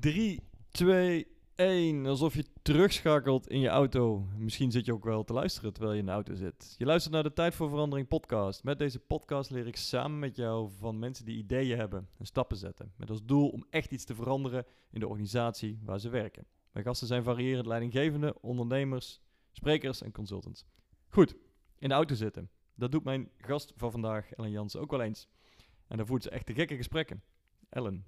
3, 2, 1. Alsof je terugschakelt in je auto. Misschien zit je ook wel te luisteren terwijl je in de auto zit. Je luistert naar de Tijd voor Verandering podcast. Met deze podcast leer ik samen met jou van mensen die ideeën hebben en stappen zetten. Met als doel om echt iets te veranderen in de organisatie waar ze werken. Mijn gasten zijn variërend leidinggevende, ondernemers, sprekers en consultants. Goed, in de auto zitten. Dat doet mijn gast van vandaag, Ellen Jansen, ook wel eens. En daar voert ze echt de gekke gesprekken. Ellen,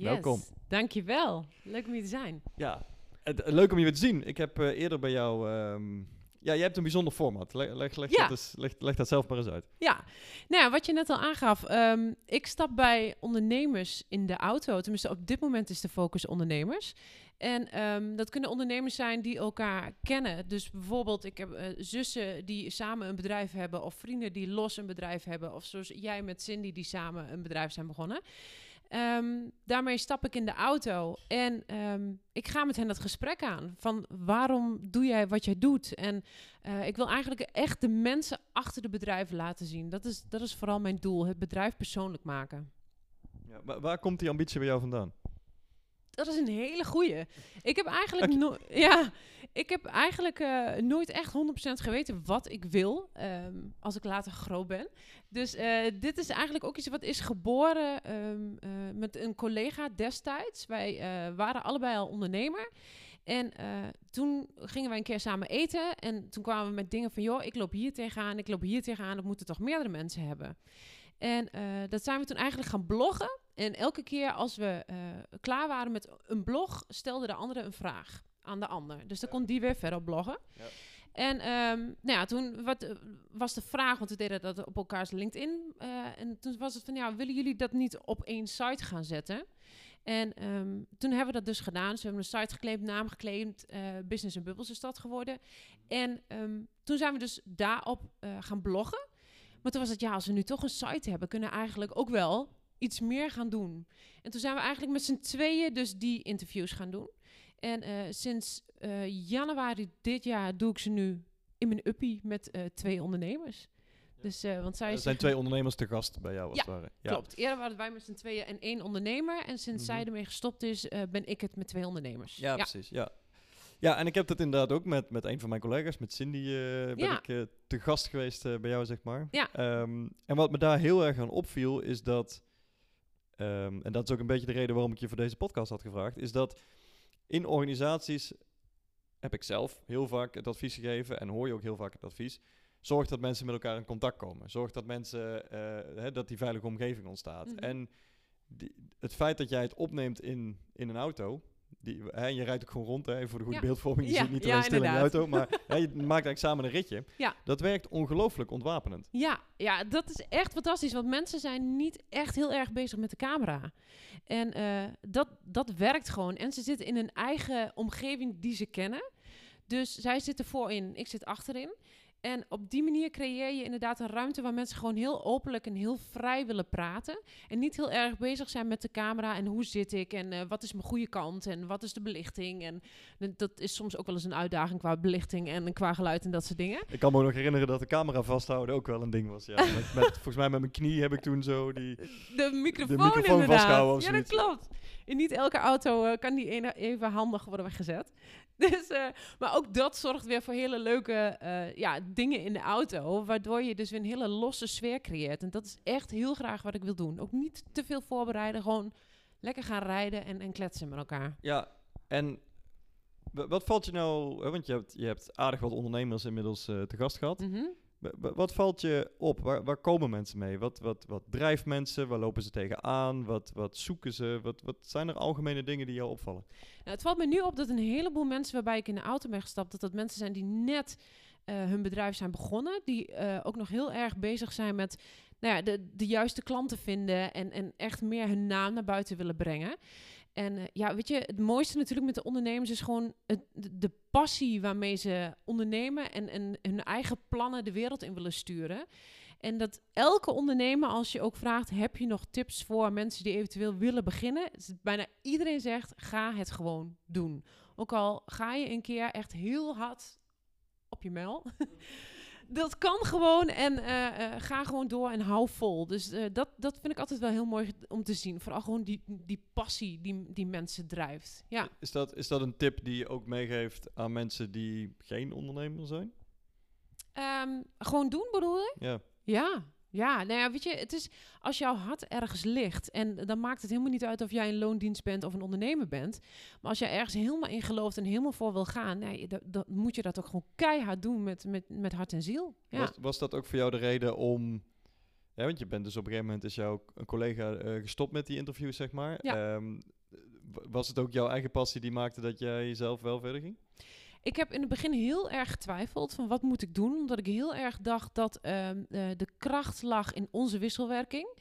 Yes, Welkom. Dankjewel. Leuk om hier te zijn. Ja, het, leuk om je weer te zien. Ik heb eh, eerder bij jou... ehm, ja, je hebt een bijzonder format. Leg, leg, leg, Ja. dat, eens- leg, leg dat zelf maar eens uit. Ja, nou ja, wat je net al aangaf. ehm, ik stap bij ondernemers in de auto. Tenminste, op dit moment is de focus ondernemers. En ehm, dat kunnen ondernemers zijn die elkaar kennen. Dus bijvoorbeeld, ik heb eh, zussen die samen een bedrijf hebben... of vrienden die los een bedrijf hebben... of zoals jij met Cindy die samen een bedrijf zijn begonnen. Ehm, daarmee stap ik in de auto en ehm, ik ga met hen het gesprek aan. Van waarom doe jij wat jij doet? En eh, ik wil eigenlijk echt de mensen achter de bedrijven laten zien. Dat is, dat is vooral mijn doel, het bedrijf persoonlijk maken. Ja, waar, waar komt die ambitie bij jou vandaan? Dat is een hele goeie. Ik heb eigenlijk, ja, ik heb eigenlijk eh, nooit echt 100% geweten wat ik wil ehm, als ik later groot ben. Dus eh, dit is eigenlijk ook iets wat is geboren ehm, eh, met een collega destijds. Wij waren allebei al ondernemer. En toen gingen wij een keer samen eten. En toen kwamen we met dingen van... joh, ik loop hier tegenaan, ik loop hier tegenaan. Dat moeten toch meerdere mensen hebben. En dat zijn we toen eigenlijk gaan bloggen. En elke keer als we klaar waren met een blog... stelde de andere een vraag aan de ander. Dus dan kon die weer verder bloggen. Ja. En ehm, nou ja, toen wat, eh, was de vraag, want we deden dat op elkaars LinkedIn. eh, en toen was het van, ja, willen jullie dat niet op één site gaan zetten? En ehm, toen hebben we dat dus gedaan. We hebben een site geclaimd, naam geclaimd. eh, Business en Bubbles is dat geworden. En ehm, toen zijn we dus daarop gaan bloggen. Maar toen was het, ja, als we nu toch een site hebben, kunnen we eigenlijk ook wel iets meer gaan doen. En toen zijn we eigenlijk met z'n tweeën dus die interviews gaan doen. En eh, sinds eh, januari dit jaar doe ik ze nu in mijn uppie met eh, twee ondernemers. Dus, want zij Er zijn twee ondernemers te gast bij jou, als Ja, het ware. Klopt. Eerder waren wij met z'n tweeën en één ondernemer. En sinds Mhm. zij ermee gestopt is, ben ik het met twee ondernemers. Ja, precies. Ja. ja, en ik heb dat inderdaad ook met, met een van mijn collega's, met Cindy, ben Ja. ik te gast geweest bij jou, zeg maar. Ja. Ehm, en wat me daar heel erg aan opviel, is dat, ehm, en dat is ook een beetje de reden waarom ik je voor deze podcast had gevraagd, is dat in organisaties heb ik zelf heel vaak het advies gegeven en hoor je ook heel vaak het advies. Zorg dat mensen met elkaar in contact komen. Zorg dat mensen, eh, hè, dat die veilige omgeving ontstaat. Mhm. En die, het feit dat jij het opneemt in, in een auto, die, hè, je rijdt ook gewoon rond, hè, voor de goede Ja. beeldvorming. Je Ja, zit niet ja, alleen stil in de auto, maar hè, je maakt eigenlijk samen een ritje. Ja. Dat werkt ongelooflijk ontwapenend. Ja, ja, dat is echt fantastisch. Want mensen zijn niet echt heel erg bezig met de camera. En eh, dat, dat werkt gewoon. En ze zitten in een eigen omgeving die ze kennen. Dus zij zitten voorin, ik zit achterin. En op die manier creëer je inderdaad een ruimte waar mensen gewoon heel openlijk en heel vrij willen praten. En niet heel erg bezig zijn met de camera en hoe zit ik en eh, wat is mijn goede kant en wat is de belichting. En dat is soms ook wel eens een uitdaging qua belichting en qua geluid en dat soort dingen. Ik kan me ook nog herinneren dat de camera vasthouden ook wel een ding was. Ja. Met, met, volgens mij met mijn knie heb ik toen zo die... De microfoon, microfoon inderdaad. vasthouden of ja, dat klopt. In niet elke auto eh, kan die even handig worden weggezet. Dus, eh, maar ook dat zorgt weer voor hele leuke ja, dingen in de auto. Waardoor je dus weer een hele losse sfeer creëert. En dat is echt heel graag wat ik wil doen. Ook niet te veel voorbereiden. Gewoon lekker gaan rijden en, en kletsen met elkaar. Ja, en wa- wat valt je nou... hè, Want je hebt, je hebt aardig wat ondernemers inmiddels eh, te gast gehad. Mhm. Wa- Wat valt je op? Waar, waar komen mensen mee? Wat, wat, wat drijft mensen? Waar lopen ze tegenaan? Wat, wat zoeken ze? Wat, wat zijn er algemene dingen die jou opvallen? Nou, het valt me nu op dat een heleboel mensen waarbij ik in de auto ben gestapt, dat dat mensen zijn die net hun bedrijf zijn begonnen. Die eh, ook nog heel erg bezig zijn met nou ja, de, de juiste klanten vinden en, en echt meer hun naam naar buiten willen brengen. En eh, ja, weet je, het mooiste natuurlijk met de ondernemers is gewoon het, de, passie waarmee ze ondernemen en, en hun eigen plannen de wereld in willen sturen. En dat elke ondernemer, als je ook vraagt, heb je nog tips voor mensen die eventueel willen beginnen? bijna iedereen zegt, ga het gewoon doen. Ook al ga je een keer echt heel hard op je mel. dat kan gewoon en eh, eh, ga gewoon door en hou vol. Dus eh, dat, dat vind ik altijd wel heel mooi om te zien. Vooral gewoon die, die passie die, die mensen drijft. Ja. Is dat, is dat een tip die je ook meegeeft aan mensen die geen ondernemer zijn? Ehm, gewoon doen bedoel je? Ja. Ja. Ja, nou ja, weet je, het is als jouw hart ergens ligt en dan maakt het helemaal niet uit of jij een loondienst bent of een ondernemer bent. Maar als jij ergens helemaal in gelooft en helemaal voor wil gaan, nee, dan, dan moet je dat ook gewoon keihard doen met, met, met hart en ziel. Ja. Was, was dat ook voor jou de reden om... Ja, want je bent dus op een gegeven moment is jouw een collega eh, gestopt met die interviews, zeg maar. Ja. Ehm, was het ook jouw eigen passie die maakte dat jij zelf wel verder ging? Ik heb in het begin heel erg getwijfeld van wat moet ik doen, omdat ik heel erg dacht dat ehm, eh, de kracht lag in onze wisselwerking.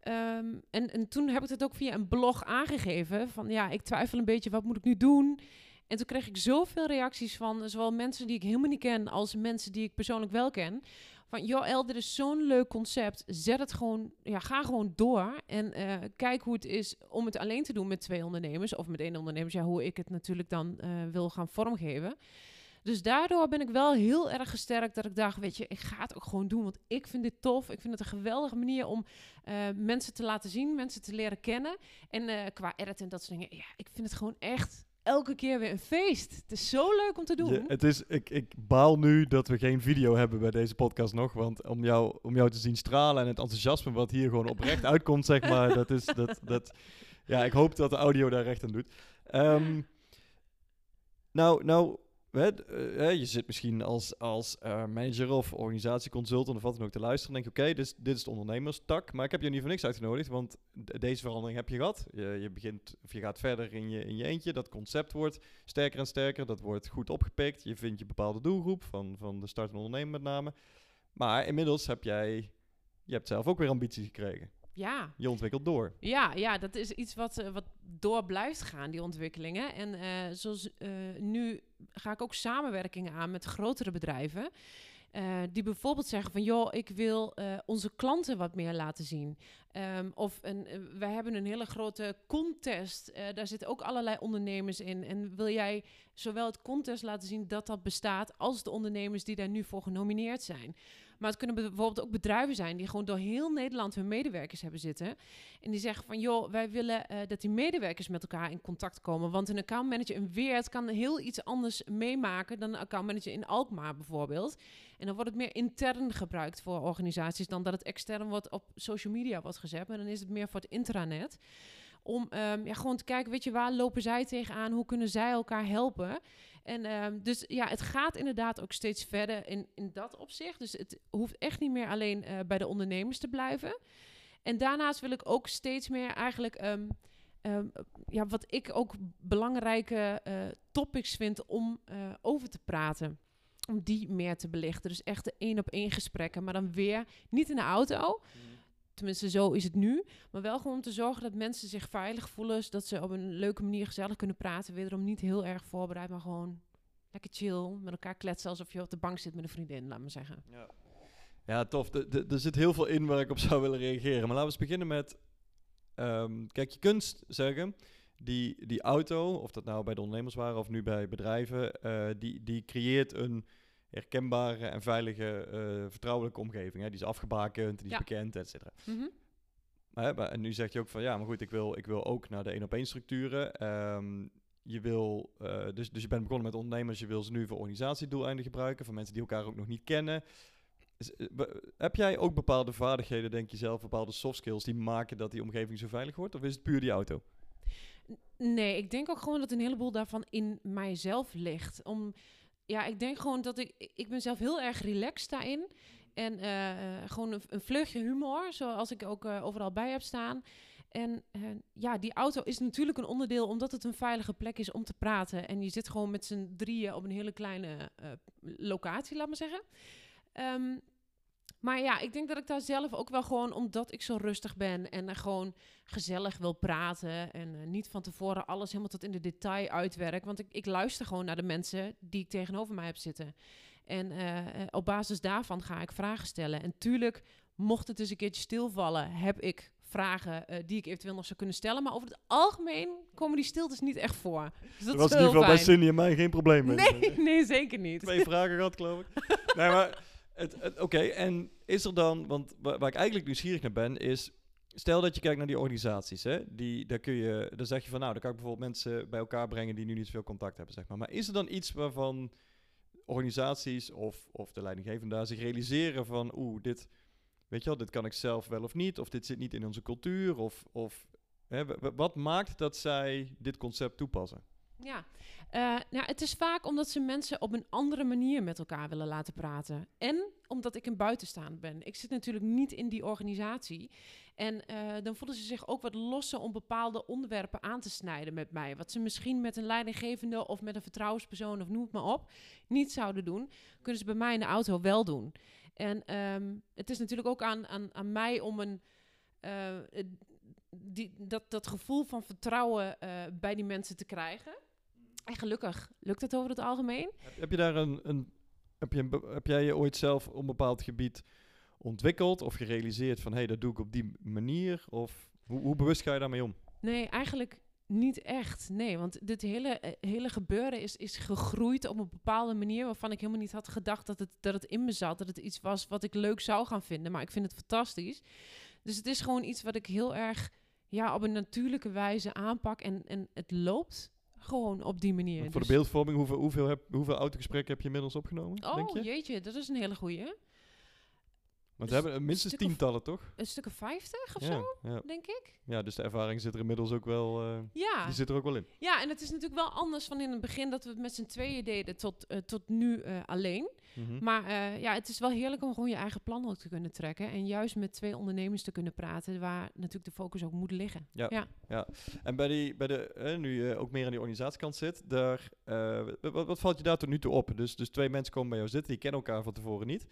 Ehm, en, en toen heb ik het ook via een blog aangegeven van ja, ik twijfel een beetje, wat moet ik nu doen? En toen kreeg ik zoveel reacties van zowel mensen die ik helemaal niet ken als mensen die ik persoonlijk wel ken. Van joh, El, dit is zo'n leuk concept. Zet het gewoon, ja, ga gewoon door. En eh, kijk hoe het is om het alleen te doen met twee ondernemers. Of met één ondernemer. Ja, hoe ik het natuurlijk dan eh, wil gaan vormgeven. Dus daardoor ben ik wel heel erg gesterkt dat ik dacht, weet je, ik ga het ook gewoon doen. Want ik vind dit tof. Ik vind het een geweldige manier om eh, mensen te laten zien, mensen te leren kennen. En qua edit en dat soort dingen. Ja, ik vind het gewoon echt elke keer weer een feest. Het is zo leuk om te doen. Het is, ik, ik baal nu dat we geen video hebben bij deze podcast nog. Want om jou, om jou te zien stralen en het enthousiasme wat hier gewoon oprecht uitkomt, zeg maar. Dat is, dat, dat, ja, ik hoop dat de audio daar recht aan doet. Ehm, nou, nou je zit misschien als, als eh, manager of organisatieconsultant of wat dan ook te luisteren. En denk je, oké, dit, dit is de ondernemerstak. Maar ik heb je niet voor niks uitgenodigd, want deze verandering heb je gehad. Je, je begint, of je gaat verder in je, in je eentje. Dat concept wordt sterker en sterker. Dat wordt goed opgepikt. Je vindt je bepaalde doelgroep van, van de startende ondernemer met name. Maar inmiddels heb jij, je hebt zelf ook weer ambities gekregen. Ja, Je ontwikkelt door. Ja, ja, dat is iets wat, eh, wat door blijft gaan, die ontwikkelingen. En eh, zoals eh, nu ga ik ook samenwerkingen aan met grotere bedrijven. die bijvoorbeeld zeggen van, joh, ik wil onze klanten wat meer laten zien. Ehm, of een, wij hebben een hele grote contest. daar zitten ook allerlei ondernemers in. En wil jij zowel het contest laten zien dat dat bestaat, als de ondernemers die daar nu voor genomineerd zijn. Maar het kunnen bijvoorbeeld ook bedrijven zijn die gewoon door heel Nederland hun medewerkers hebben zitten. En die zeggen van, joh, wij willen eh, dat die medewerkers met elkaar in contact komen. Want een accountmanager in Weert kan heel iets anders meemaken dan een accountmanager in Alkmaar bijvoorbeeld. En dan wordt het meer intern gebruikt voor organisaties dan dat het extern wordt op social media wordt gezet. Maar dan is het meer voor het intranet. Om ehm, ja, gewoon te kijken, weet je, waar lopen zij tegenaan? Hoe kunnen zij elkaar helpen? En ehm, dus ja, het gaat inderdaad ook steeds verder in, in dat opzicht. Dus het hoeft echt niet meer alleen eh, bij de ondernemers te blijven. En daarnaast wil ik ook steeds meer eigenlijk, ehm, ja, wat ik ook belangrijke eh, topics vind om eh, over te praten. Om die meer te belichten. Dus echt de één op één gesprekken, maar dan weer niet in de auto. Tenminste, zo is het nu. Maar wel gewoon om te zorgen dat mensen zich veilig voelen. Zodat ze op een leuke manier gezellig kunnen praten. Wederom niet heel erg voorbereid, maar gewoon lekker chill. Met elkaar kletsen alsof je op de bank zit met een vriendin, laat maar zeggen. Ja, ja tof. Er zit heel veel in waar ik op zou willen reageren. Maar laten we eens beginnen met... ehm, kijk, je kunt zeggen... Die, die auto, of dat nou bij de ondernemers waren of nu bij bedrijven... eh, die, die creëert een herkenbare en veilige, eh, vertrouwelijke omgeving. Hè? Die is afgebakend, die is Ja. bekend, et cetera. Mhm. Maar, en nu zeg je ook van ja, maar goed, ik wil, ik wil ook naar de één op één structuren. Ehm, je wil, eh, dus, dus je bent begonnen met ondernemers, je wil ze nu voor organisatiedoeleinden gebruiken, voor mensen die elkaar ook nog niet kennen. Eh, be- heb jij ook bepaalde vaardigheden, denk je zelf, bepaalde soft skills die maken dat die omgeving zo veilig wordt? Of is het puur die auto? Nee, ik denk ook gewoon dat een heleboel daarvan in mijzelf ligt. Om, ja, ik denk gewoon dat ik... Ik ben zelf heel erg relaxed daarin. En eh, eh, gewoon een, een vleugje humor, zoals ik ook eh, overal bij heb staan. En ja, die auto is natuurlijk een onderdeel omdat het een veilige plek is om te praten. En je zit gewoon met z'n drieën op een hele kleine locatie, laat maar zeggen. Ehm, maar ja, ik denk dat ik daar zelf ook wel gewoon, omdat ik zo rustig ben en er gewoon gezellig wil praten en eh, niet van tevoren alles helemaal tot in de detail uitwerk. Want ik, ik luister gewoon naar de mensen die ik tegenover mij heb zitten. En eh, eh, op basis daarvan ga ik vragen stellen. En tuurlijk, mocht het eens een keertje stilvallen, heb ik vragen eh, die ik eventueel nog zou kunnen stellen. Maar over het algemeen komen die stiltes niet echt voor. Dus dat was in ieder geval bij. Cindy en mij geen probleem mee. Nee, nee, zeker niet. Twee vragen gehad, geloof ik. nee, maar Oké, en is er dan, want wa- waar ik eigenlijk nieuwsgierig naar ben, is... Stel dat je kijkt naar die organisaties, hè? Die, daar, kun je, dan zeg je van, nou, dan kan ik bijvoorbeeld mensen bij elkaar brengen die nu niet zoveel contact hebben, zeg maar. Maar is er dan iets waarvan organisaties of, of de leidinggevenden daar zich realiseren van, oeh, dit, weet je wel, dit kan ik zelf wel of niet, of dit zit niet in onze cultuur, of, of hè, wa- wa- wat maakt dat zij dit concept toepassen? Ja, Eh, nou, het is vaak omdat ze mensen op een andere manier met elkaar willen laten praten. En omdat ik een buitenstaand ben. Ik zit natuurlijk niet in die organisatie. En eh, dan voelen ze zich ook wat losser om bepaalde onderwerpen aan te snijden met mij. Wat ze misschien met een leidinggevende of met een vertrouwenspersoon of noem het maar op niet zouden doen, kunnen ze bij mij in de auto wel doen. En ehm, het is natuurlijk ook aan, aan, aan mij om een. eh, die, dat, dat gevoel van vertrouwen bij die mensen te krijgen. En gelukkig lukt het over het algemeen. Heb, heb je daar een, een, heb, je een heb jij je ooit zelf op een bepaald gebied ontwikkeld of gerealiseerd van, hé, hey, dat doe ik op die manier? Of hoe, hoe bewust ga je daarmee om? Nee, eigenlijk niet echt. Nee, want dit hele, eh, hele gebeuren is, is gegroeid op een bepaalde manier waarvan ik helemaal niet had gedacht dat het, dat het in me zat. Dat het iets was wat ik leuk zou gaan vinden. Maar ik vind het fantastisch. Dus het is gewoon iets wat ik heel erg ja, op een natuurlijke wijze aanpak. En, en het loopt gewoon op die manier. Want voor de Dus- beeldvorming, hoeveel, hoeveel, heb, hoeveel autogesprekken heb je inmiddels opgenomen, denk Oh je? jeetje, dat is een hele goeie. Want we hebben minstens stuk of- tientallen, toch? Een stuk of 50 of ja, zo, Ja. denk ik. ja, dus de ervaring zit er inmiddels ook wel, eh, Ja. die zit er ook wel in. ja, en het is natuurlijk wel anders van in het begin dat we het met z'n tweeën deden tot, eh, tot nu eh, alleen. Mhm. Maar eh, ja, het is wel heerlijk om gewoon je eigen plan ook te kunnen trekken. En juist met twee ondernemers te kunnen praten, waar natuurlijk de focus ook moet liggen. Ja. ja. En bij, die, bij de, eh, nu je ook meer aan die organisatiekant zit, daar, eh, wat, wat valt je daar tot nu toe op? Dus, dus twee mensen komen bij jou zitten, die kennen elkaar van tevoren niet.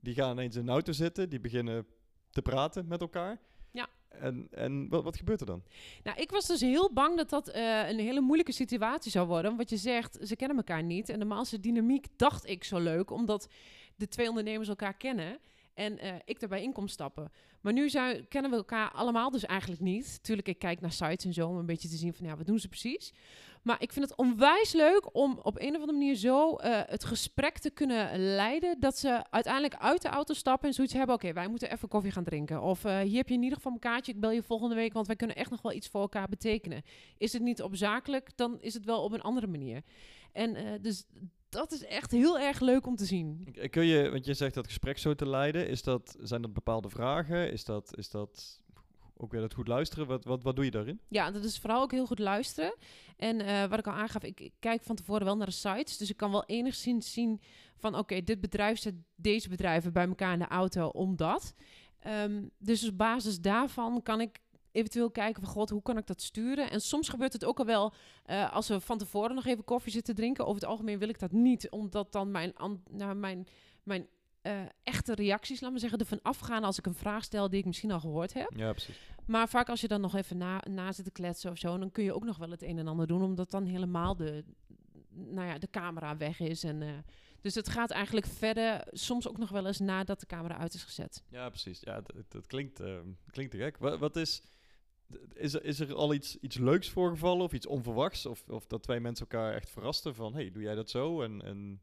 Die gaan ineens in een auto zitten, die beginnen te praten met elkaar. Ja. En, en wat, wat gebeurt er dan? Nou, ik was dus heel bang dat dat eh, een hele moeilijke situatie zou worden. Wat je zegt, ze kennen elkaar niet. En de dynamiek, dacht ik, zo leuk, omdat de twee ondernemers elkaar kennen. En eh, ik daarbij in kom stappen. Maar nu zijn, kennen we elkaar allemaal dus eigenlijk niet. Tuurlijk, ik kijk naar sites en zo om een beetje te zien van ja, wat doen ze precies. Maar ik vind het onwijs leuk om op een of andere manier zo eh, het gesprek te kunnen leiden. Dat ze uiteindelijk uit de auto stappen en zoiets hebben. Oké, wij moeten even koffie gaan drinken. Of eh, hier heb je in ieder geval een kaartje. Ik bel je volgende week, want wij kunnen echt nog wel iets voor elkaar betekenen. Is het niet op zakelijk, dan is het wel op een andere manier. En eh, dus dat is echt heel erg leuk om te zien. Kun je, want je zegt dat gesprek zo te leiden, is dat, zijn dat bepaalde vragen? Is dat, is dat ook weer dat goed luisteren? Wat, wat, wat doe je daarin? Ja, dat is vooral ook heel goed luisteren. En eh, wat ik al aangaf, ik, kijk van tevoren wel naar de sites. Dus ik kan wel enigszins zien van oké, dit bedrijf zet deze bedrijven bij elkaar in de auto omdat. Ehm, dus op basis daarvan kan ik eventueel kijken van god, hoe kan ik dat sturen? En soms gebeurt het ook al wel eh, als we van tevoren nog even koffie zitten drinken. Over het algemeen wil ik dat niet, omdat dan mijn, nou, mijn, mijn eh, echte reacties, laat maar zeggen, ervan afgaan als ik een vraag stel die ik misschien al gehoord heb. Ja, precies. Maar vaak als je dan nog even na, na zit te kletsen of zo, dan kun je ook nog wel het een en ander doen, omdat dan helemaal de, nou ja, de camera weg is. En, eh, dus het gaat eigenlijk verder, soms ook nog wel eens nadat de camera uit is gezet. Ja, precies. Ja, dat, dat klinkt, eh, klinkt te gek. Wat, wat is, is, er, is er al iets, iets leuks voorgevallen of iets onverwachts? Of, of dat twee mensen elkaar echt verrasten van, hey, doe jij dat zo? En, en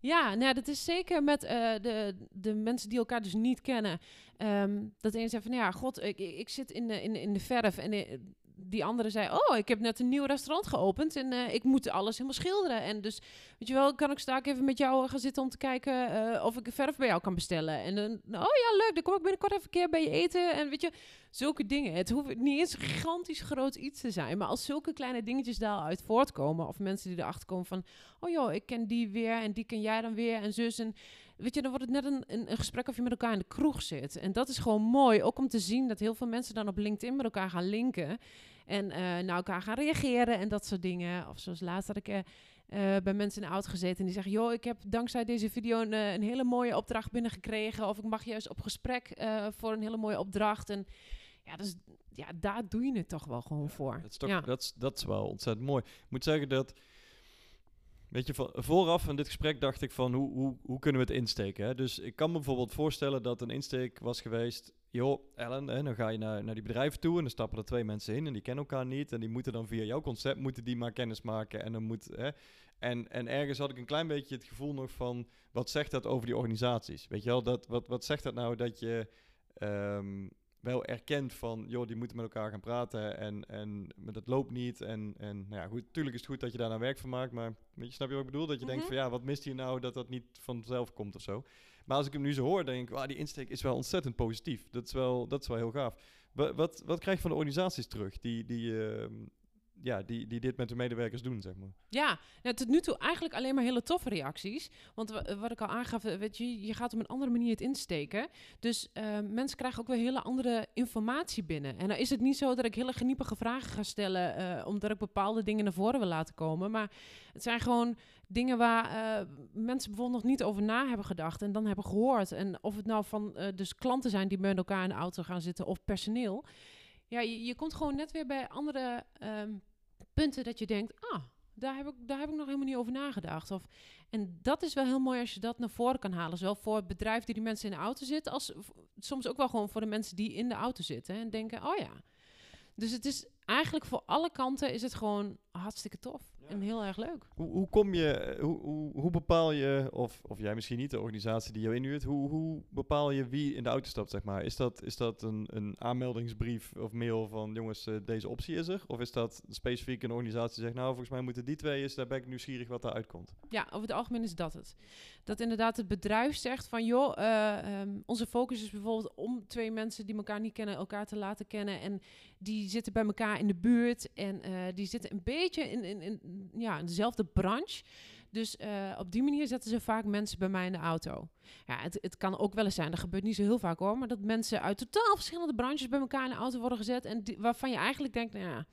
Ja, nou, dat is zeker met eh, de, de mensen die elkaar dus niet kennen. Ehm, dat een zei van, ja, god, ik, ik zit in de, in, in de verf. En eh, die andere zei, oh, ik heb net een nieuw restaurant geopend en eh, ik moet alles helemaal schilderen. En dus, weet je wel, kan ik straks even met jou gaan zitten om te kijken eh, of ik een verf bij jou kan bestellen. En dan, oh ja, leuk, dan kom ik binnenkort even een keer bij je eten. En weet je, zulke dingen. Het hoeft niet eens gigantisch groot iets te zijn. Maar als zulke kleine dingetjes daaruit voortkomen, of mensen die erachter komen van, oh joh, ik ken die weer en die ken jij dan weer en zus. En weet je, dan wordt het net een, een, een gesprek of je met elkaar in de kroeg zit. En dat is gewoon mooi, ook om te zien dat heel veel mensen dan op LinkedIn met elkaar gaan linken. En eh naar elkaar gaan reageren en dat soort dingen. Of zoals laatst had ik eh, eh, bij mensen in de auto gezeten en die zeggen... joh, ik heb dankzij deze video een, een hele mooie opdracht binnengekregen. Of ik mag juist op gesprek voor een hele mooie opdracht. En ja, dus, ja, daar doe je het toch wel gewoon voor. dat, is toch, ja. dat, is, dat is wel ontzettend mooi. Ik moet zeggen dat, weet je, vooraf van dit gesprek dacht ik van, hoe, hoe, hoe kunnen we het insteken? Hè? Dus ik kan me bijvoorbeeld voorstellen dat een insteek was geweest... joh, Ellen, hè, dan ga je naar, naar die bedrijven toe en dan stappen er twee mensen in... en die kennen elkaar niet en die moeten dan via jouw concept moeten die maar kennis maken... en dan moet... Hè, En, en ergens had ik een klein beetje het gevoel nog van, wat zegt dat over die organisaties? Weet je wel, dat, wat, wat zegt dat nou dat je ehm, wel erkent van, joh, die moeten met elkaar gaan praten en, en maar dat loopt niet. En, en nou ja, goed, natuurlijk is het goed dat je daar nou werk van maakt, maar weet je, snap je wat ik bedoel? Dat je denkt Mhm. van, ja, wat mist hier nou dat dat niet vanzelf komt of zo? Maar als ik hem nu zo hoor, denk ik, die insteek is wel ontzettend positief. Dat is wel, dat is wel heel gaaf. Wat, wat, wat krijg je van de organisaties terug die, die, ehm, ja, die, die dit met de medewerkers doen, zeg maar? Ja, nou, tot nu toe eigenlijk alleen maar hele toffe reacties. Want wa- wat ik al aangaf, eh, weet je, je gaat op een andere manier het insteken. Dus eh, mensen krijgen ook weer hele andere informatie binnen. En dan is het niet zo dat ik hele geniepige vragen ga stellen, eh, omdat ik bepaalde dingen naar voren wil laten komen. Maar het zijn gewoon dingen waar mensen bijvoorbeeld nog niet over na hebben gedacht en dan hebben gehoord. En of het nou van dus klanten zijn die met elkaar in de auto gaan zitten of personeel. Ja, je, je komt gewoon net weer bij andere ehm, punten dat je denkt, ah, daar heb, ik, daar heb ik nog helemaal niet over nagedacht. Of, en dat is wel heel mooi als je dat naar voren kan halen. Zowel voor het bedrijf die die mensen in de auto zitten, als soms ook wel gewoon voor de mensen die in de auto zitten. En denken, oh ja. Dus het is eigenlijk voor alle kanten is het gewoon hartstikke tof. En heel erg leuk. Hoe, hoe kom je, hoe, hoe, hoe bepaal je, of, of jij misschien niet, de organisatie die jou inhuurt, hoe, hoe bepaal je wie in de auto stapt, zeg maar? Is dat, is dat een, een aanmeldingsbrief of mail van, jongens, eh, deze optie is er? Of is dat specifiek een organisatie die zegt, nou, volgens mij moeten die twee eens, daar ben ik nieuwsgierig wat daaruit komt? Ja, over het algemeen is dat het. Dat inderdaad het bedrijf zegt van, joh, eh, ehm, onze focus is bijvoorbeeld om twee mensen die elkaar niet kennen, elkaar te laten kennen. En die zitten bij elkaar in de buurt en eh, die zitten een beetje in, in, ja, dezelfde branche. Dus eh, op die manier zetten ze vaak mensen bij mij in de auto. Ja, het, het kan ook wel eens zijn, dat gebeurt niet zo heel vaak hoor, maar dat mensen uit totaal verschillende branches bij elkaar in de auto worden gezet. En waarvan je eigenlijk denkt, nou ja,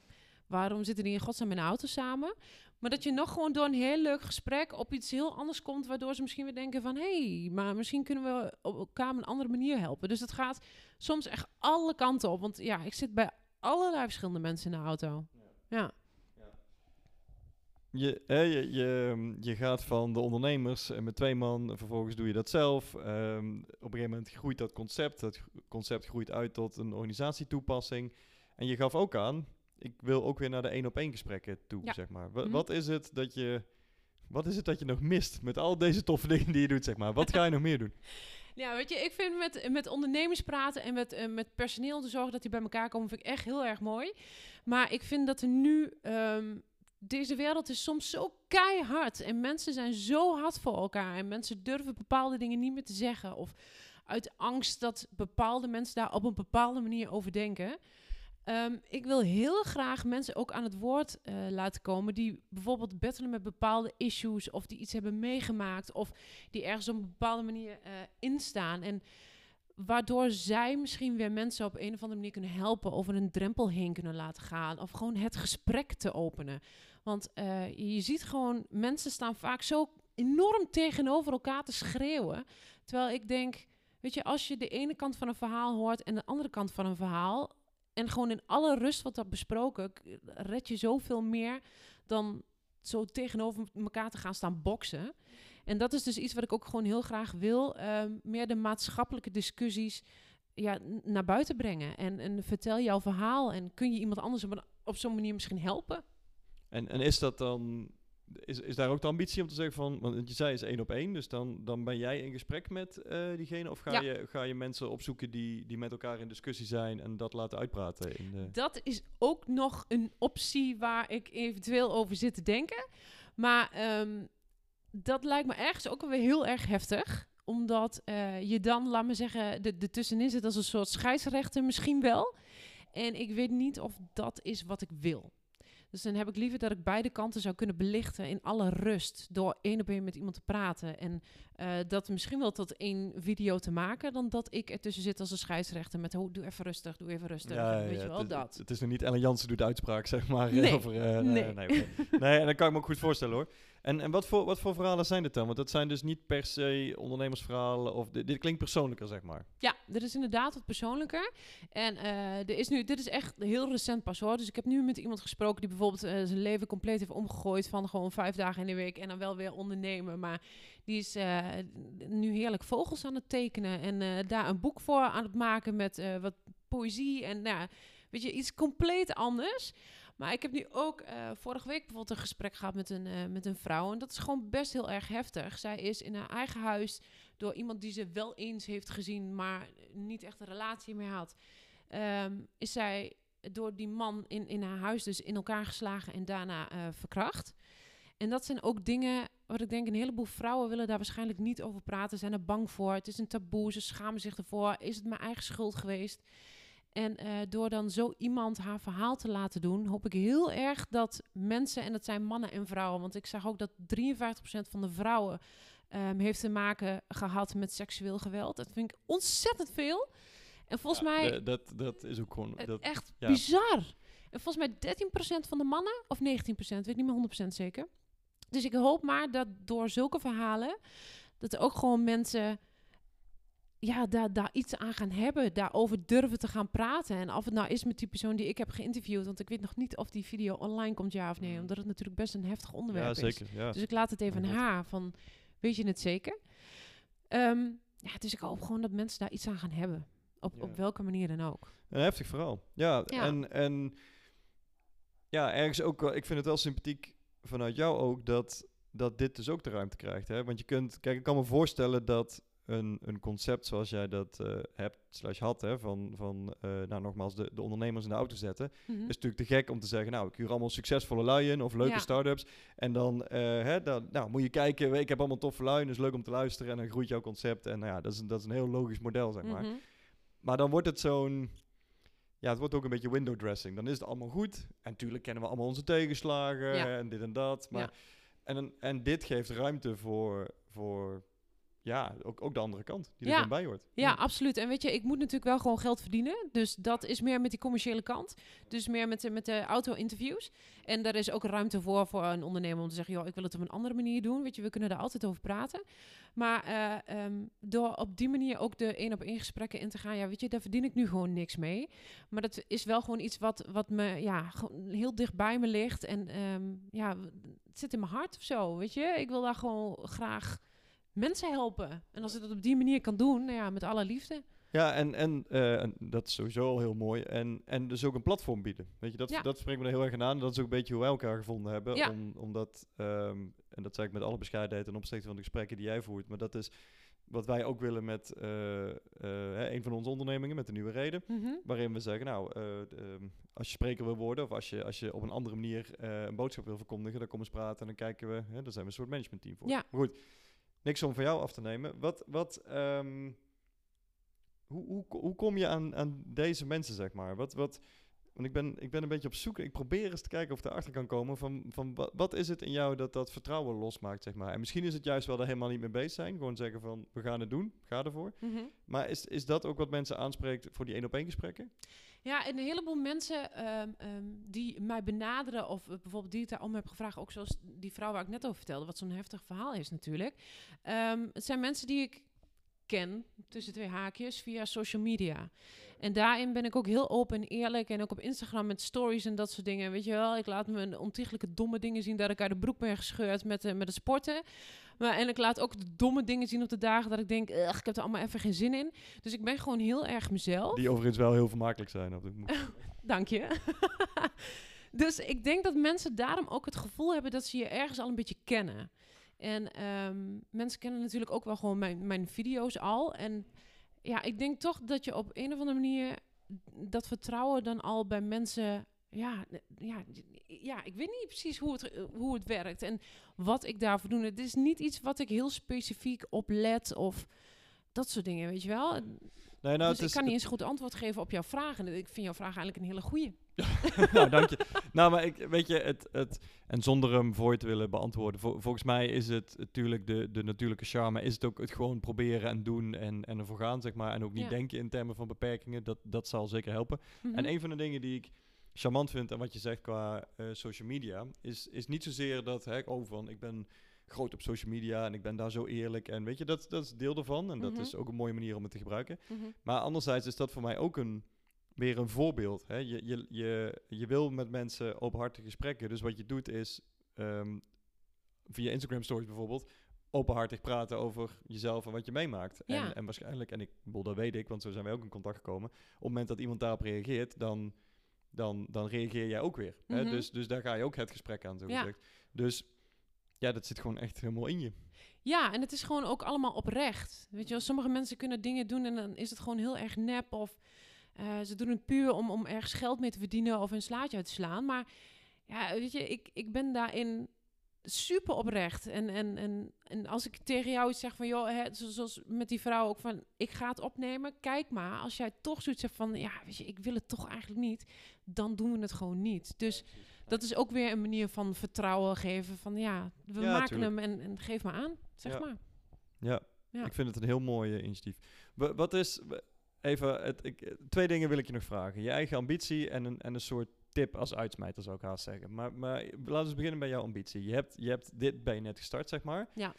waarom zitten die in godsnaam in de auto samen? Maar dat je nog gewoon door een heel leuk gesprek op iets heel anders komt, waardoor ze misschien weer denken van, hé, hey, maar misschien kunnen we elkaar op een andere manier helpen. Dus het gaat soms echt alle kanten op, want ja, ik zit bij allerlei verschillende mensen in de auto. Ja, Je, hè, je, je, mm, je gaat van de ondernemers eh, met twee man, en vervolgens doe je dat zelf. Ehm, op een gegeven moment groeit dat concept. Dat concept groeit uit tot een organisatietoepassing. En je gaf ook aan, ik wil ook weer naar de één op één gesprekken toe, Ja. zeg maar. Mhm. Wat is het dat je... Wat is het dat je nog mist met al deze toffe dingen die je doet, zeg maar? Wat ga je nog meer doen? Ja, weet je, ik vind met, met ondernemers praten en met, eh, met personeel te zorgen dat die bij elkaar komen, vind ik echt heel erg mooi. Maar ik vind dat er nu, ehm, deze wereld is soms zo keihard en mensen zijn zo hard voor elkaar en mensen durven bepaalde dingen niet meer te zeggen of uit angst dat bepaalde mensen daar op een bepaalde manier over denken. Ehm, ik wil heel graag mensen ook aan het woord eh, laten komen die bijvoorbeeld battelen met bepaalde issues of die iets hebben meegemaakt of die ergens op een bepaalde manier eh, instaan. En waardoor zij misschien weer mensen op een of andere manier kunnen helpen, over een drempel heen kunnen laten gaan of gewoon het gesprek te openen. Want eh, je ziet gewoon, mensen staan vaak zo enorm tegenover elkaar te schreeuwen. Terwijl ik denk, weet je, als je de ene kant van een verhaal hoort en de andere kant van een verhaal, en gewoon in alle rust wordt dat besproken, red je zoveel meer dan zo tegenover elkaar te gaan staan boksen. En dat is dus iets wat ik ook gewoon heel graag wil. ehm, meer de maatschappelijke discussies ja, naar buiten brengen. En, en vertel jouw verhaal. En kun je iemand anders op, op zo'n manier misschien helpen? En, en is dat dan... Is, is daar ook de ambitie om te zeggen van... Want je zei is één op één, dus dan, dan ben jij in gesprek met eh, diegene... of ga, Ja. je, ga je mensen opzoeken die, die met elkaar in discussie zijn... en dat laten uitpraten in de... Dat is ook nog een optie waar ik eventueel over zit te denken. Maar ehm, dat lijkt me ergens ook alweer heel erg heftig. Omdat eh, je dan, laat me zeggen, de, de tussenin zit als een soort scheidsrechter misschien wel. En ik weet niet of dat is wat ik wil. Dus dan heb ik liever dat ik beide kanten zou kunnen belichten in alle rust. Door één op één met iemand te praten. En eh, dat misschien wel tot één video te maken. Dan dat ik ertussen zit als een scheidsrechter met oh, doe even rustig, doe even rustig. weet je wel, het, dat. Het is nog niet Ellen Jansen doet uitspraak, zeg maar. eh, Nee, over, eh, nee. nee, oké. nee, en dat kan ik me ook goed voorstellen hoor. En, en wat, voor, wat voor verhalen zijn dit dan? Want dat zijn dus niet per se ondernemersverhalen. Of dit, klinkt persoonlijker, zeg maar. Ja, dit is inderdaad wat persoonlijker. En eh, er is nu, dit is echt heel recent pas hoor. Dus ik heb nu met iemand gesproken die bijvoorbeeld eh, zijn leven compleet heeft omgegooid van gewoon vijf dagen in de week en dan wel weer ondernemen. Maar die is eh, nu heerlijk vogels aan het tekenen en daar een boek voor aan het maken met wat poëzie en nou, weet je, iets compleet anders. Maar ik heb nu ook eh, vorige week bijvoorbeeld een gesprek gehad met een, eh, met een vrouw. En dat is gewoon best heel erg heftig. Zij is in haar eigen huis door iemand die ze wel eens heeft gezien, maar niet echt een relatie mee had. ehm, is zij door die man in, in haar huis dus in elkaar geslagen en daarna eh, verkracht. En dat zijn ook dingen wat ik denk, een heleboel vrouwen willen daar waarschijnlijk niet over praten, zijn er bang voor. Het is een taboe, ze schamen zich ervoor. Is het mijn eigen schuld geweest? En eh, door dan zo iemand haar verhaal te laten doen, hoop ik heel erg dat mensen, en dat zijn mannen en vrouwen, want ik zag ook dat 53% van de vrouwen ehm, heeft te maken gehad met seksueel geweld. Dat vind ik ontzettend veel. En volgens Ja, mij dat, dat is ook gewoon... Dat, echt ja. bizar. En volgens mij 13% van de mannen, of 19%, weet ik niet meer 100% zeker. Dus ik hoop maar dat door zulke verhalen, dat er ook gewoon mensen ja, daar, daar iets aan gaan hebben, daarover durven te gaan praten. En of het nou is met die persoon die ik heb geïnterviewd, want ik weet nog niet of die video online komt, ja of nee, Mm. omdat het natuurlijk best een heftig onderwerp ja, is. zeker. Ja. Dus ik laat het even aan haar van, weet je het zeker? Ehm, ja, dus ik hoop gewoon dat mensen daar iets aan gaan hebben. Op, op welke manier dan ook. Een heftig verhaal. Ja. En, en ja, ergens ook ik vind het wel sympathiek vanuit jou ook dat, dat dit dus ook de ruimte krijgt. Hè? Want je kunt, kijk, ik kan me voorstellen dat een, een concept zoals jij dat eh, hebt, slash had, hè, van, van eh, nou nogmaals, de, de ondernemers in de auto zetten, Mhm. is natuurlijk te gek om te zeggen, nou, ik huur allemaal succesvolle lui in of leuke Ja. start-ups. En dan, eh, hè, dan nou, moet je kijken, ik heb allemaal toffe lui, dus leuk om te luisteren en dan groeit jouw concept. En nou ja, dat is, een- dat is een heel logisch model, zeg maar. Mhm. Maar dan wordt het zo'n... Ja, het wordt ook een beetje window dressing. Dan is het allemaal goed. En natuurlijk kennen we allemaal onze tegenslagen Ja. en dit en dat. Maar, Ja. en, en dit geeft ruimte voor, voor ja, ook, ook de andere kant die Ja. er dan bij hoort. Ja, absoluut. En weet je, ik moet natuurlijk wel gewoon geld verdienen. Dus dat is meer met die commerciële kant. Dus meer met de, met de auto-interviews. En daar is ook ruimte voor voor een ondernemer om te zeggen... joh, ik wil het op een andere manier doen. Weet je, we kunnen daar altijd over praten. Maar ehm, door op die manier ook de één-op-één gesprekken in te gaan... ja, weet je, daar verdien ik nu gewoon niks mee. Maar dat is wel gewoon iets wat, wat me ja, heel dicht bij me ligt. En ehm, ja, het zit in mijn hart of zo, weet je. Ik wil daar gewoon graag mensen helpen. En als ik dat op die manier kan doen, nou ja, met alle liefde. Ja, en, en, eh, en dat is sowieso al heel mooi. En, en dus ook een platform bieden. Weet je, dat, Ja. dat spreekt me er heel erg aan aan. Dat is ook een beetje hoe wij elkaar gevonden hebben. Ja. Om, omdat, ehm, en dat zeg ik met alle bescheidenheid ten opzichte van de gesprekken die jij voert. Maar dat is wat wij ook willen met eh, eh, hè, een van onze ondernemingen, met de nieuwe reden. Mhm. Waarin we zeggen, nou, eh, ehm, als je spreker wil worden of als je, als je op een andere manier een boodschap wil verkondigen, dan kom eens praten en dan kijken we, hè, daar zijn we een soort managementteam voor. Ja. Maar goed, niks om van jou af te nemen. Wat, wat, ehm, hoe, hoe, hoe kom je aan, aan deze mensen, zeg maar? Wat, wat, want ik ben, ik ben een beetje op zoek, ik probeer eens te kijken of ik erachter kan komen van, van wat, wat is het in jou dat dat vertrouwen losmaakt, zeg maar? En misschien is het juist wel er helemaal niet mee bezig zijn, gewoon zeggen van, we gaan het doen, ga ervoor. Mhm. Maar is, is dat ook wat mensen aanspreekt voor die één-op-één gesprekken? Ja, en een heleboel mensen ehm, ehm, die mij benaderen, of bijvoorbeeld die ik daarom heb gevraagd, ook zoals die vrouw waar ik net over vertelde, wat zo'n heftig verhaal is natuurlijk. Ehm, het zijn mensen die ik ken, tussen twee haakjes, via social media. En daarin ben ik ook heel open en eerlijk. En ook op Instagram met stories en dat soort dingen. Weet je wel, ik laat me ontiegelijke domme dingen zien dat ik uit de broek ben gescheurd met, eh, met het sporten. Maar, en ik laat ook de domme dingen zien op de dagen dat ik denk, "Ugh, ik heb er allemaal even geen zin in. Dus ik ben gewoon heel erg mezelf. Die overigens wel heel vermakelijk zijn. Dank je. dus ik denk dat mensen daarom ook het gevoel hebben dat ze je ergens al een beetje kennen. En ehm, mensen kennen natuurlijk ook wel gewoon mijn, mijn video's al. En ja, ik denk toch dat je op een of andere manier dat vertrouwen dan al bij mensen. Ja, ja, ja, ik weet niet precies hoe het, hoe het werkt en wat ik daarvoor doe. Het is niet iets wat ik heel specifiek op let of dat soort dingen, weet je wel. Nee, nou, dus het ik kan niet eens goed antwoord geven op jouw vraag. En ik vind jouw vraag eigenlijk een hele goeie. nou, dank je. Nou, maar ik, weet je, het, het, en zonder hem voor je te willen beantwoorden, vol- volgens mij is het natuurlijk de, de natuurlijke charme, is het ook het gewoon proberen en doen en, en ervoor gaan, zeg maar. En ook niet Ja. denken in termen van beperkingen, dat, dat zal zeker helpen. Mhm. En een van de dingen die ik charmant vind aan wat je zegt qua eh, social media, is, is niet zozeer dat, hè, oh van, ik ben groot op social media en ik ben daar zo eerlijk en weet je, dat, dat is deel ervan en dat Mhm. is ook een mooie manier om het te gebruiken. Mhm. Maar anderzijds is dat voor mij ook een, weer een voorbeeld. Hè? Je, je, je, je wil met mensen openhartige gesprekken. Dus wat je doet is ehm, via Instagram stories bijvoorbeeld openhartig praten over jezelf en wat je meemaakt. Ja. En, en waarschijnlijk, en ik bedoel, dat weet ik, want zo zijn wij ook in contact gekomen. Op het moment dat iemand daarop reageert, dan, dan, dan reageer jij ook weer. hè? Mhm. Dus, dus daar ga je ook het gesprek aan, zo Ja. gezegd. Dus ja, dat zit gewoon echt helemaal in je. Ja, en het is gewoon ook allemaal oprecht. Weet je wel, sommige mensen kunnen dingen doen en dan is het gewoon heel erg nep. Of eh, ze doen het puur om, om ergens geld mee te verdienen of een slaatje uit te slaan. Maar ja, weet je, ik, ik ben daarin super oprecht. En, en, en, en als ik tegen jou iets zeg van, joh, hè, zo- zoals met die vrouw ook van, ik ga het opnemen. Kijk maar, als jij toch zoiets hebt van, ja, weet je, ik wil het toch eigenlijk niet. Dan doen we het gewoon niet. Dus dat is ook weer een manier van vertrouwen geven. Van ja, we Ja, maken tuurlijk. hem en, en geef maar aan, zeg Ja. maar. Ja, Ja. ik vind het een heel mooi eh, initiatief. Wa- wat is, even, het, ik, twee dingen wil ik je nog vragen. Je eigen ambitie en een, en een soort tip als uitsmijter zou ik haast zeggen. Maar, maar laten we beginnen bij jouw ambitie. Je hebt, je hebt dit ben je net gestart, zeg maar. Ja.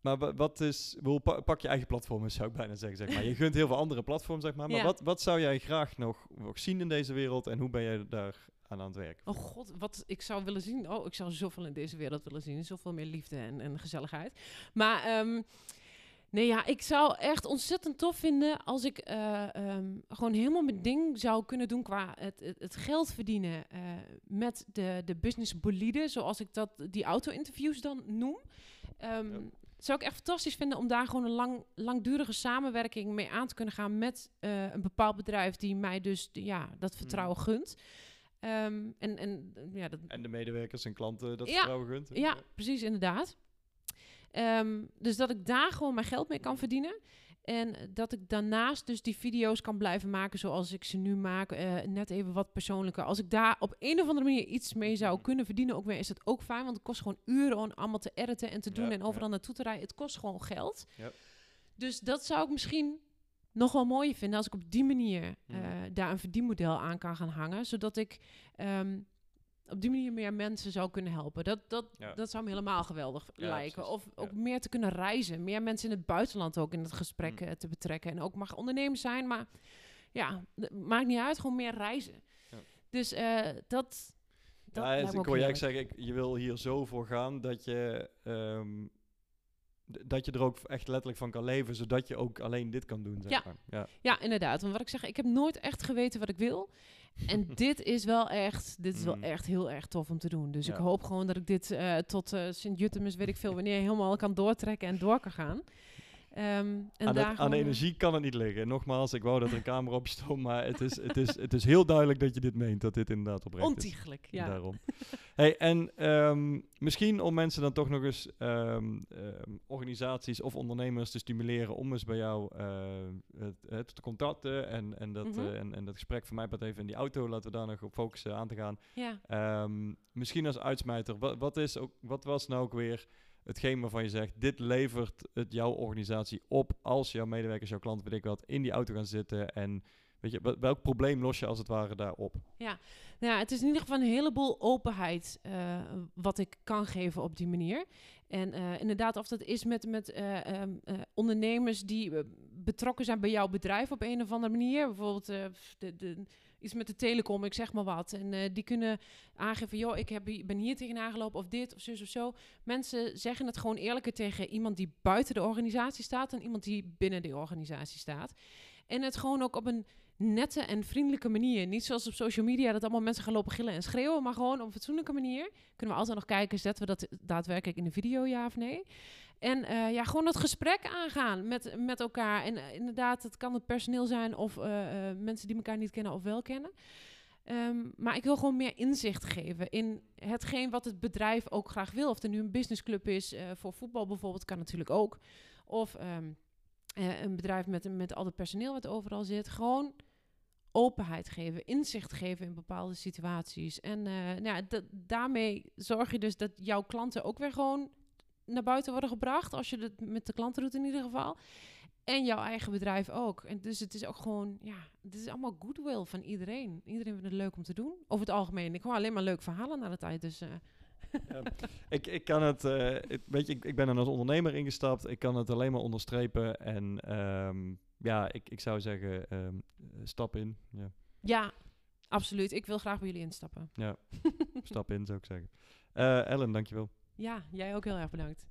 Maar wa- wat is, pak je eigen platform, zou ik bijna zeggen. Zeg maar. Je gunt heel veel andere platforms, zeg maar. Maar Ja. wat, wat zou jij graag nog, nog zien in deze wereld en hoe ben jij daar aan aan het werk? Oh god, wat ik zou willen zien. Oh, ik zou zoveel in deze wereld willen zien. Zoveel meer liefde en, en gezelligheid. Maar ehm, nee, ja, ik zou echt ontzettend tof vinden als ik eh, ehm, gewoon helemaal mijn ding zou kunnen doen qua het, het, het geld verdienen eh, met de, de business bolide, zoals ik dat die auto-interviews dan noem. Ja. Zou ik echt fantastisch vinden om daar gewoon een lang, langdurige samenwerking mee aan te kunnen gaan met eh, een bepaald bedrijf die mij dus ja, dat vertrouwen gunt. Ehm, en, en ja, dat, En de medewerkers en klanten dat Ja. vertrouwen gunt? ja, precies, inderdaad. Ehm, dus dat ik daar gewoon mijn geld mee kan verdienen. En dat ik daarnaast dus die video's kan blijven maken zoals ik ze nu maak. eh, net even wat persoonlijker. Als ik daar op een of andere manier iets mee zou kunnen verdienen, ook weer, is dat ook fijn. Want het kost gewoon uren om allemaal te editen en te doen Ja, en overal ja. naartoe te rijden. Het kost gewoon geld. Ja. Dus dat zou ik misschien nog wel mooier vinden als ik op die manier eh, Mhm. daar een verdienmodel aan kan gaan hangen. Zodat ik ehm, op die manier meer mensen zou kunnen helpen. Dat, dat, Ja. dat zou me helemaal geweldig Ja, lijken. precies. Of ook Ja. meer te kunnen reizen. Meer mensen in het buitenland ook in het gesprek Mm. eh, te betrekken. En ook mag ondernemers zijn, maar ja, maakt niet uit. Gewoon meer reizen. Ja. Dus eh, dat... dat ja, lijkt me ik hoor jij zeggen, ik, je wil hier zo voor gaan dat je, ehm, dat je er ook echt letterlijk van kan leven, zodat je ook alleen dit kan doen. Zeg Ja. maar. ja. Ja, inderdaad. Want wat ik zeg, ik heb nooit echt geweten wat ik wil. En dit is wel echt, dit is wel Mm. echt heel erg tof om te doen. Dus ik hoop gewoon dat ik dit eh, tot eh Sint-Jutemus, weet ik veel, wanneer helemaal kan doortrekken en door kan gaan. Ehm, en aan, daar het- aan de energie kan het niet liggen. Nogmaals, ik wou dat er een camera op je stond, maar het is, het, is, het is heel duidelijk dat je dit meent, dat dit inderdaad oprecht is. Ontiegelijk, ja. Daarom. hey, en ehm, misschien om mensen dan toch nog eens ehm, organisaties of ondernemers te stimuleren om eens bij jou eh, het, het te contacten en, en, dat, Mhm. eh, en, en dat gesprek van mij part even in die auto, laten we daar nog op focussen aan te gaan. Ja. Misschien als uitsmijter, wat, wat, is ook, wat was nou ook weer hetgeen waarvan je zegt, dit levert het jouw organisatie op als jouw medewerkers, jouw klanten, weet ik wat, in die auto gaan zitten en weet je, wel- welk probleem los je als het ware daarop? Nou ja, het is in ieder geval een heleboel openheid eh, wat ik kan geven op die manier. En eh, inderdaad, of dat is met, met eh, ehm, eh, ondernemers die betrokken zijn bij jouw bedrijf op een of andere manier. Bijvoorbeeld de, de, iets met de telecom, ik zeg maar wat. En eh, die kunnen aangeven, joh, ik heb, ben hier tegenaan gelopen of dit of zus of zo. Mensen zeggen het gewoon eerlijker tegen iemand die buiten de organisatie staat... dan iemand die binnen de organisatie staat. En het gewoon ook op een nette en vriendelijke manier. Niet zoals op social media dat allemaal mensen gaan lopen gillen en schreeuwen, maar gewoon op een fatsoenlijke manier. Kunnen we altijd nog kijken, zetten we dat daadwerkelijk in de video, ja of nee? En eh, ja, gewoon dat gesprek aangaan met, met elkaar. En eh, inderdaad, het kan het personeel zijn of eh, mensen die elkaar niet kennen of wel kennen. Ehm, maar ik wil gewoon meer inzicht geven in hetgeen wat het bedrijf ook graag wil. Of er nu een businessclub is, voor voetbal bijvoorbeeld, kan natuurlijk ook. Of ehm, eh, een bedrijf met, met al het personeel wat overal zit. Gewoon openheid geven, inzicht geven in bepaalde situaties. En nou ja, da- daarmee zorg je dus dat jouw klanten ook weer gewoon naar buiten worden gebracht. Als je het met de klanten doet in ieder geval. En jouw eigen bedrijf ook. En dus het is ook gewoon, ja, het is allemaal goodwill van iedereen. Iedereen vindt het leuk om te doen. Over het algemeen. Ik hoor alleen maar leuk verhalen na de tijd. Dus eh, Ik, ik kan het, eh, ik- weet je, ik, ik ben er als ondernemer ingestapt. Ik kan het alleen maar onderstrepen. En ehm, ja, ik, ik zou zeggen, ehm, stap in. Ja, ja, absoluut. Ik wil graag bij jullie instappen. ja stap in zou ik zeggen. Eh Ellen, dankjewel. Ja, jij ook heel erg bedankt.